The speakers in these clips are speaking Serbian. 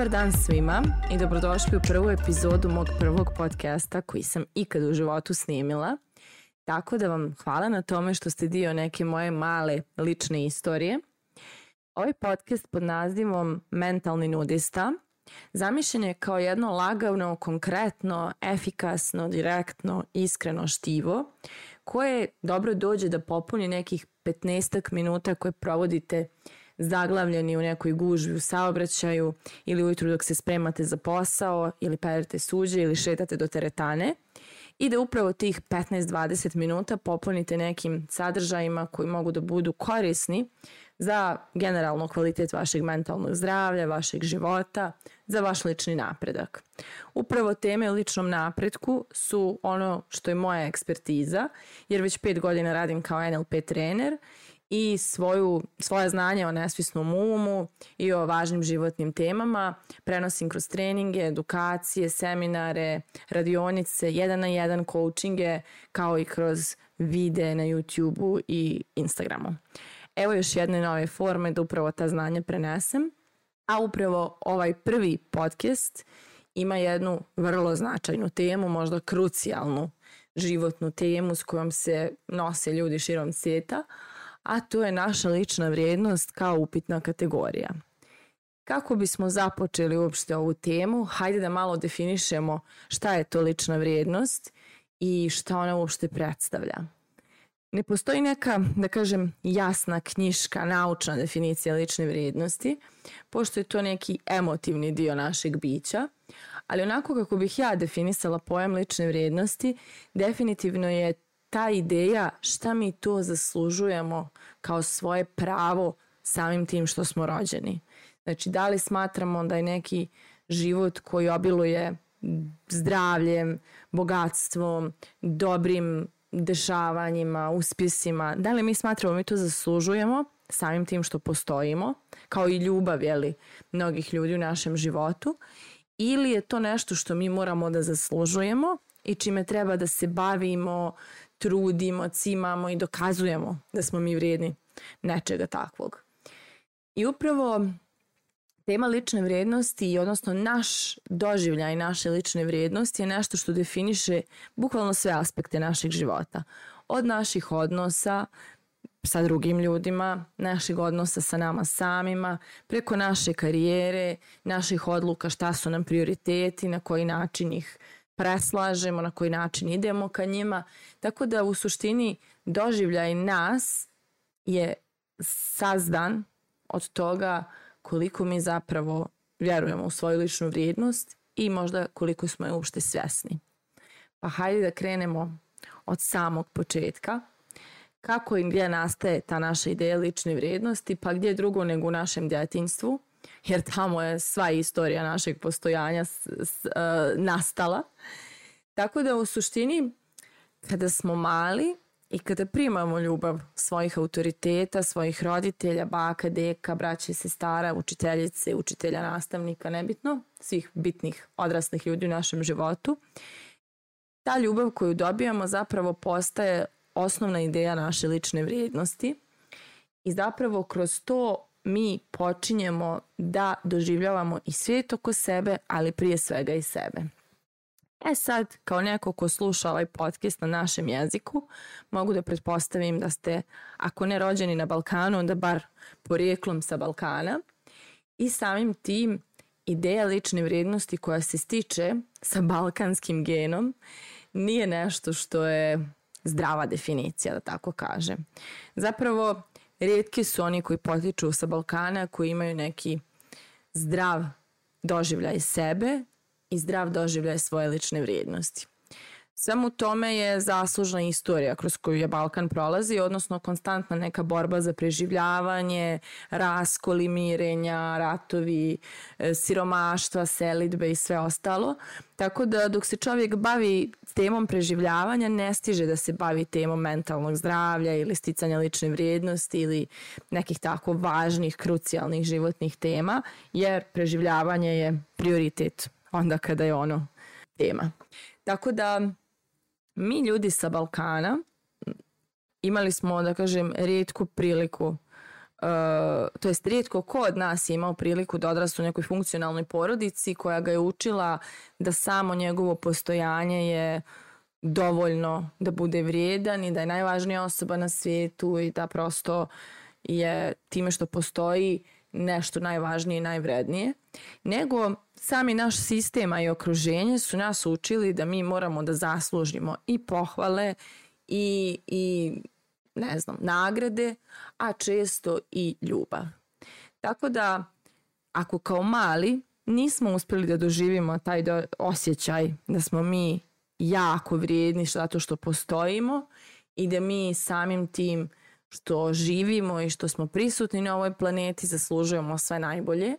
Dobar dan svima i dobrodošli u prvu epizodu mog prvog podcasta koji sam ikad u životu snimila. Tako da vam hvala na tome što ste dio neke moje male lične istorije. Ovaj podcast pod nazivom Mentalni nudista zamišljen je kao jedno lagavno, konkretno, efikasno, direktno, iskreno štivo koje dobro dođe da popuni nekih 15 minuta koje provodite zaglavljeni u nekoj gužvi u saobraćaju ili ujutru dok se spremate za posao ili perete suđe ili šetate do teretane i da upravo tih 15-20 minuta popunite nekim sadržajima koji mogu da budu korisni za generalno kvalitet vašeg mentalnog zdravlja, vašeg života, za vaš lični napredak. Upravo teme o ličnom napretku su ono što je moja ekspertiza, jer već 5 godina radim kao NLP trener i svoju, svoje znanje o nesvisnom umu i o važnim životnim temama prenosim kroz treninge, edukacije, seminare, radionice, jedan na jedan coachinge, kao i kroz vide na YouTube-u i Instagramu. Evo još jedne nove forme da upravo ta znanja prenesem, a upravo ovaj prvi podcast ima jednu vrlo značajnu temu, možda krucijalnu životnu temu s kojom se nose ljudi širom svijeta, a to je naša lična vrijednost kao upitna kategorija. Kako bismo započeli uopšte ovu temu, hajde da malo definišemo šta je to lična vrijednost i šta ona uopšte predstavlja. Ne postoji neka, da kažem, jasna knjiška, naučna definicija lične vrijednosti, pošto je to neki emotivni dio našeg bića, ali onako kako bih ja definisala pojam lične vrijednosti, definitivno je ta ideja šta mi to zaslužujemo kao svoje pravo samim tim što smo rođeni. Znači, da li smatramo da je neki život koji obiluje zdravljem, bogatstvom, dobrim dešavanjima, uspjesima, da li mi smatramo da mi to zaslužujemo samim tim što postojimo, kao i ljubav, jeli, mnogih ljudi u našem životu, ili je to nešto što mi moramo da zaslužujemo i čime treba da se bavimo, trudimo, cimamo i dokazujemo da smo mi vredni nečega takvog. I upravo tema lične vrijednosti, odnosno naš doživljaj naše lične vrednosti je nešto što definiše bukvalno sve aspekte našeg života. Od naših odnosa sa drugim ljudima, naših odnosa sa nama samima, preko naše karijere, naših odluka šta su nam prioriteti, na koji način ih preslažemo, na koji način idemo ka njima. Tako da u suštini doživljaj nas je sazdan od toga koliko mi zapravo vjerujemo u svoju ličnu vrijednost i možda koliko smo je uopšte svjesni. Pa hajde da krenemo od samog početka. Kako i gdje nastaje ta naša ideja lične vrijednosti, pa gdje drugo nego u našem djetinstvu – jer tamo je sva istorija našeg postojanja s, s, e, nastala. Tako da u suštini kada smo mali i kada primamo ljubav svojih autoriteta, svojih roditelja, baka, deka, braće, sestara, učiteljice, učitelja, nastavnika, nebitno, svih bitnih odraslih ljudi u našem životu, ta ljubav koju dobijamo zapravo postaje osnovna ideja naše lične vrijednosti i zapravo kroz to mi počinjemo da doživljavamo i svijet oko sebe, ali prije svega i sebe. E sad, kao neko ko sluša ovaj podcast na našem jeziku, mogu da pretpostavim da ste, ako ne rođeni na Balkanu, onda bar porijeklom sa Balkana i samim tim ideja lične vrijednosti koja se stiče sa balkanskim genom nije nešto što je zdrava definicija, da tako kažem. Zapravo, Rijetki su oni koji potiču sa Balkana, koji imaju neki zdrav doživljaj sebe i zdrav doživljaj svoje lične vrijednosti. Svemu tome je zaslužna istorija kroz koju je Balkan prolazi, odnosno konstantna neka borba za preživljavanje, raskoli mirenja, ratovi, e, siromaštva, selitbe i sve ostalo. Tako da dok se čovjek bavi temom preživljavanja, ne stiže da se bavi temom mentalnog zdravlja ili sticanja lične vrijednosti ili nekih tako važnih, krucijalnih životnih tema, jer preživljavanje je prioritet onda kada je ono tema. Tako da Mi ljudi sa Balkana imali smo, da kažem, rijetku priliku Uh, to jest rijetko ko od nas je imao priliku da odrasta u nekoj funkcionalnoj porodici koja ga je učila da samo njegovo postojanje je dovoljno da bude vrijedan i da je najvažnija osoba na svijetu i da prosto je time što postoji nešto najvažnije i najvrednije, nego sami naš sistema i okruženje su nas učili da mi moramo da zaslužimo i pohvale i, i ne znam, nagrade, a često i ljubav. Tako da, ako kao mali nismo uspeli da doživimo taj do, osjećaj da smo mi jako vrijedni zato što postojimo i da mi samim tim što živimo i što smo prisutni na ovoj planeti zaslužujemo sve najbolje,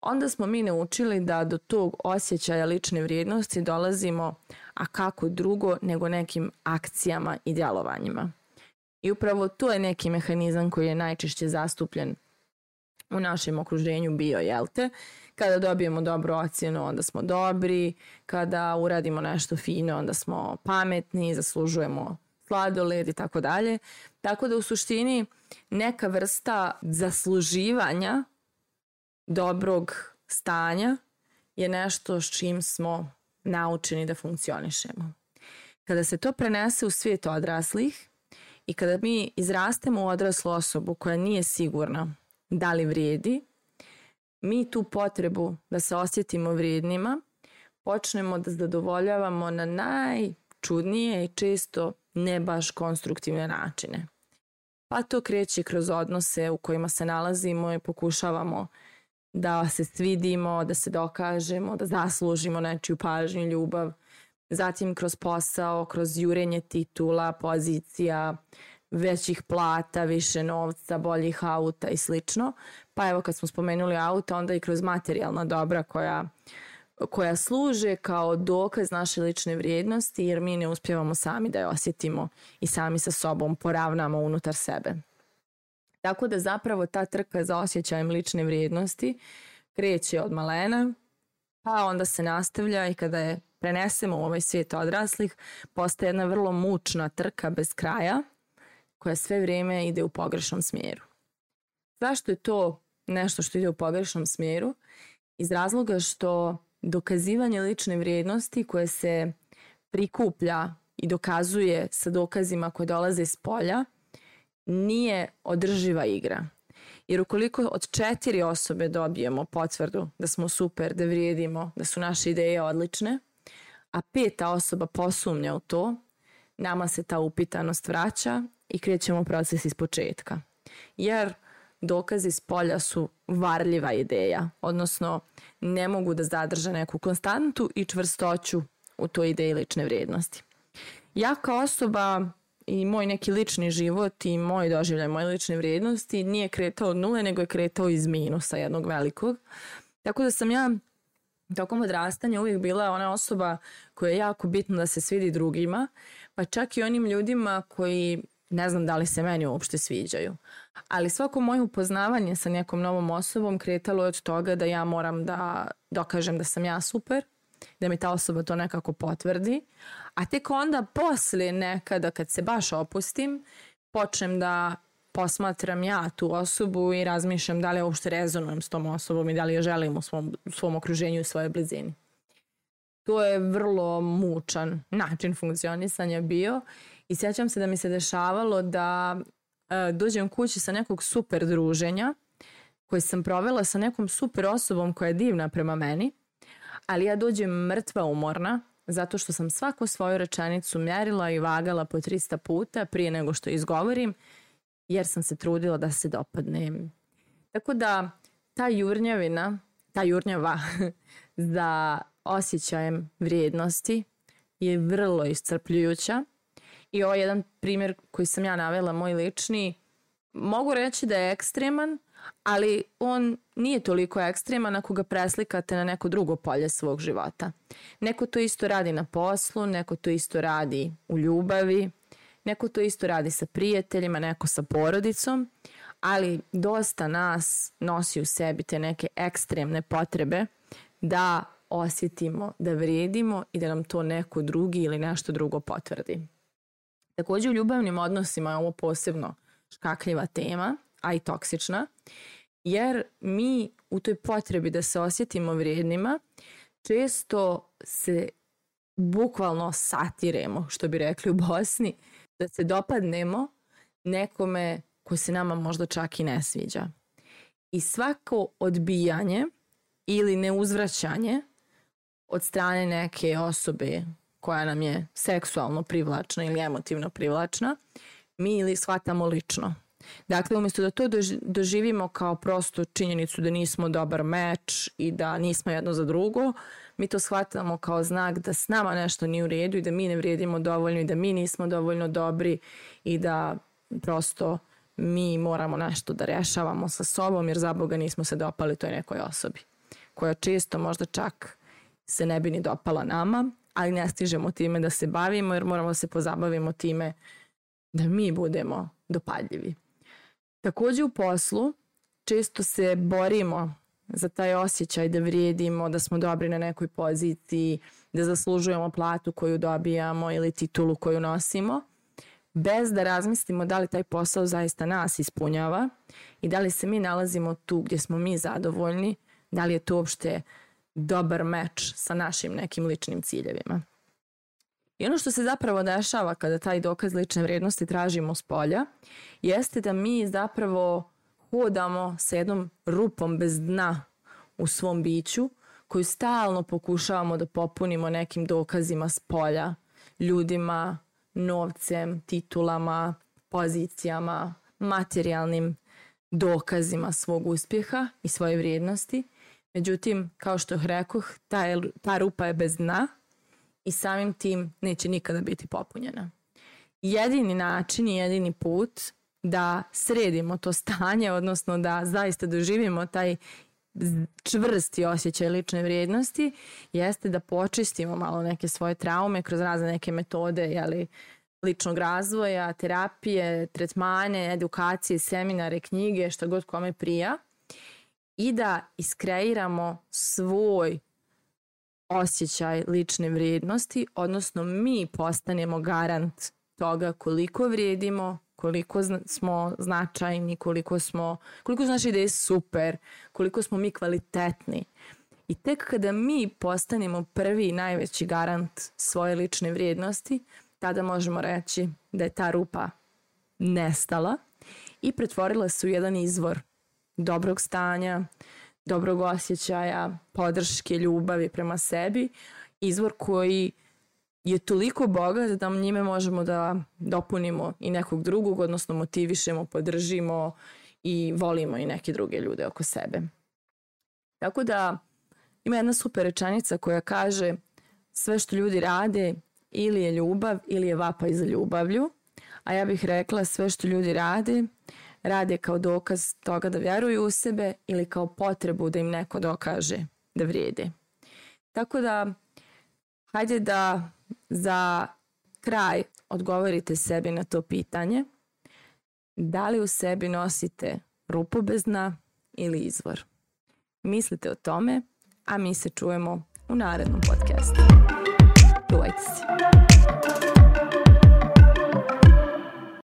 onda smo mi naučili da do tog osjećaja lične vrijednosti dolazimo, a kako drugo nego nekim akcijama i djelovanjima. I upravo to je neki mehanizam koji je najčešće zastupljen u našem okruženju bio, jel te? Kada dobijemo dobru ocjenu, onda smo dobri, kada uradimo nešto fino, onda smo pametni, zaslužujemo sladoled i tako dalje. Tako da u suštini neka vrsta zasluživanja dobrog stanja je nešto s čim smo naučeni da funkcionišemo. Kada se to prenese u svijet odraslih i kada mi izrastemo u odraslu osobu koja nije sigurna da li vrijedi, mi tu potrebu da se osjetimo vrijednima počnemo da zadovoljavamo na najčudnije i često ne baš konstruktivne načine. Pa to kreće kroz odnose u kojima se nalazimo i pokušavamo da se svidimo, da se dokažemo, da zaslužimo nečiju pažnju, ljubav. Zatim kroz posao, kroz jurenje titula, pozicija, većih plata, više novca, boljih auta i slično. Pa evo kad smo spomenuli auta, onda i kroz materijalna dobra koja uh, koja služe kao dokaz naše lične vrijednosti jer mi ne uspjevamo sami da je osjetimo i sami sa sobom poravnamo unutar sebe. Tako da zapravo ta trka za osjećajem lične vrijednosti kreće od malena, pa onda se nastavlja i kada je prenesemo u ovaj svijet odraslih, postaje jedna vrlo mučna trka bez kraja koja sve vrijeme ide u pogrešnom smjeru. Zašto je to nešto što ide u pogrešnom smjeru? Iz razloga što dokazivanje lične vrijednosti koje se prikuplja i dokazuje sa dokazima koje dolaze iz polja nije održiva igra. Jer ukoliko od četiri osobe dobijemo potvrdu da smo super, da vrijedimo, da su naše ideje odlične, a peta osoba posumnja u to, nama se ta upitanost vraća i krećemo proces iz početka. Jer dokazi s polja su varljiva ideja, odnosno ne mogu da zadrže neku konstantu i čvrstoću u toj ideji lične vrednosti. Ja kao osoba i moj neki lični život i moj doživljaj moje lične vrijednosti nije kretao od nule, nego je kretao iz minusa jednog velikog. Tako da sam ja tokom odrastanja uvijek bila ona osoba koja je jako bitna da se svidi drugima, pa čak i onim ljudima koji ne znam da li se meni uopšte sviđaju. Ali svako moje upoznavanje sa nekom novom osobom kretalo je od toga da ja moram da dokažem da sam ja super, da mi ta osoba to nekako potvrdi, a tek onda posle nekada kad se baš opustim, počnem da posmatram ja tu osobu i razmišljam da li uopšte rezonujem s tom osobom i da li je želim u svom, u svom okruženju i svojoj blizini. To je vrlo mučan način funkcionisanja bio I sjećam se da mi se dešavalo da e, dođem kući sa nekog super druženja koje sam provela sa nekom super osobom koja je divna prema meni, ali ja dođem mrtva umorna zato što sam svaku svoju rečenicu mjerila i vagala po 300 puta prije nego što izgovorim jer sam se trudila da se dopadnem. Tako da ta jurnjavina, ta jurnjava za osjećajem vrijednosti je vrlo iscrpljujuća I ovo je jedan primjer koji sam ja navela, moj lični, mogu reći da je ekstreman, ali on nije toliko ekstreman ako ga preslikate na neko drugo polje svog života. Neko to isto radi na poslu, neko to isto radi u ljubavi, neko to isto radi sa prijateljima, neko sa porodicom, ali dosta nas nosi u sebi te neke ekstremne potrebe da osjetimo, da vredimo i da nam to neko drugi ili nešto drugo potvrdi. Takođe u ljubavnim odnosima je ovo posebno škakljiva tema, a i toksična, jer mi u toj potrebi da se osjetimo vrijednima često se bukvalno satiremo, što bi rekli u Bosni, da se dopadnemo nekome ko se nama možda čak i ne sviđa. I svako odbijanje ili neuzvraćanje od strane neke osobe koja nam je seksualno privlačna ili emotivno privlačna, mi ili shvatamo lično. Dakle, umjesto da to doživimo kao prosto činjenicu da nismo dobar meč i da nismo jedno za drugo, mi to shvatamo kao znak da s nama nešto nije u redu i da mi ne vrijedimo dovoljno i da mi nismo dovoljno dobri i da prosto mi moramo nešto da rešavamo sa sobom jer za Boga nismo se dopali toj nekoj osobi koja često možda čak se ne bi ni dopala nama, ali ne stižemo time da se bavimo jer moramo da se pozabavimo time da mi budemo dopadljivi. Takođe u poslu često se borimo za taj osjećaj da vrijedimo, da smo dobri na nekoj poziciji, da zaslužujemo platu koju dobijamo ili titulu koju nosimo, bez da razmislimo da li taj posao zaista nas ispunjava i da li se mi nalazimo tu gdje smo mi zadovoljni, da li je to uopšte dobar meč sa našim nekim ličnim ciljevima. I ono što se zapravo dešava kada taj dokaz lične vrijednosti tražimo s polja, jeste da mi zapravo hodamo sa jednom rupom bez dna u svom biću, koju stalno pokušavamo da popunimo nekim dokazima s polja, ljudima, novcem, titulama, pozicijama, materijalnim dokazima svog uspjeha i svoje vrijednosti – Međutim, kao što rekoh, ta, je, ta rupa je bez dna i samim tim neće nikada biti popunjena. Jedini način i jedini put da sredimo to stanje, odnosno da zaista doživimo taj čvrsti osjećaj lične vrijednosti, jeste da počistimo malo neke svoje traume kroz razne neke metode, jeli, ličnog razvoja, terapije, tretmane, edukacije, seminare, knjige, što god kome prija i da iskreiramo svoj osjećaj lične vrijednosti, odnosno mi postanemo garant toga koliko vrijedimo, koliko smo značajni, koliko smo, koliko su naše ideje super, koliko smo mi kvalitetni. I tek kada mi postanemo prvi i najveći garant svoje lične vrijednosti, tada možemo reći da je ta rupa nestala i pretvorila se u jedan izvor dobrog stanja, dobrog osjećaja, podrške, ljubavi prema sebi, izvor koji je toliko bogat da njime možemo da dopunimo i nekog drugog, odnosno motivišemo, podržimo i volimo i neke druge ljude oko sebe. Tako da ima jedna super rečenica koja kaže sve što ljudi rade ili je ljubav ili je vapa za ljubavlju, a ja bih rekla sve što ljudi rade rade kao dokaz toga da vjeruju u sebe ili kao potrebu da im neko dokaže da vrijede. Tako da, hajde da za kraj odgovorite sebi na to pitanje. Da li u sebi nosite rupu bez dna ili izvor? Mislite o tome, a mi se čujemo u narednom podcastu. Čuvajte se.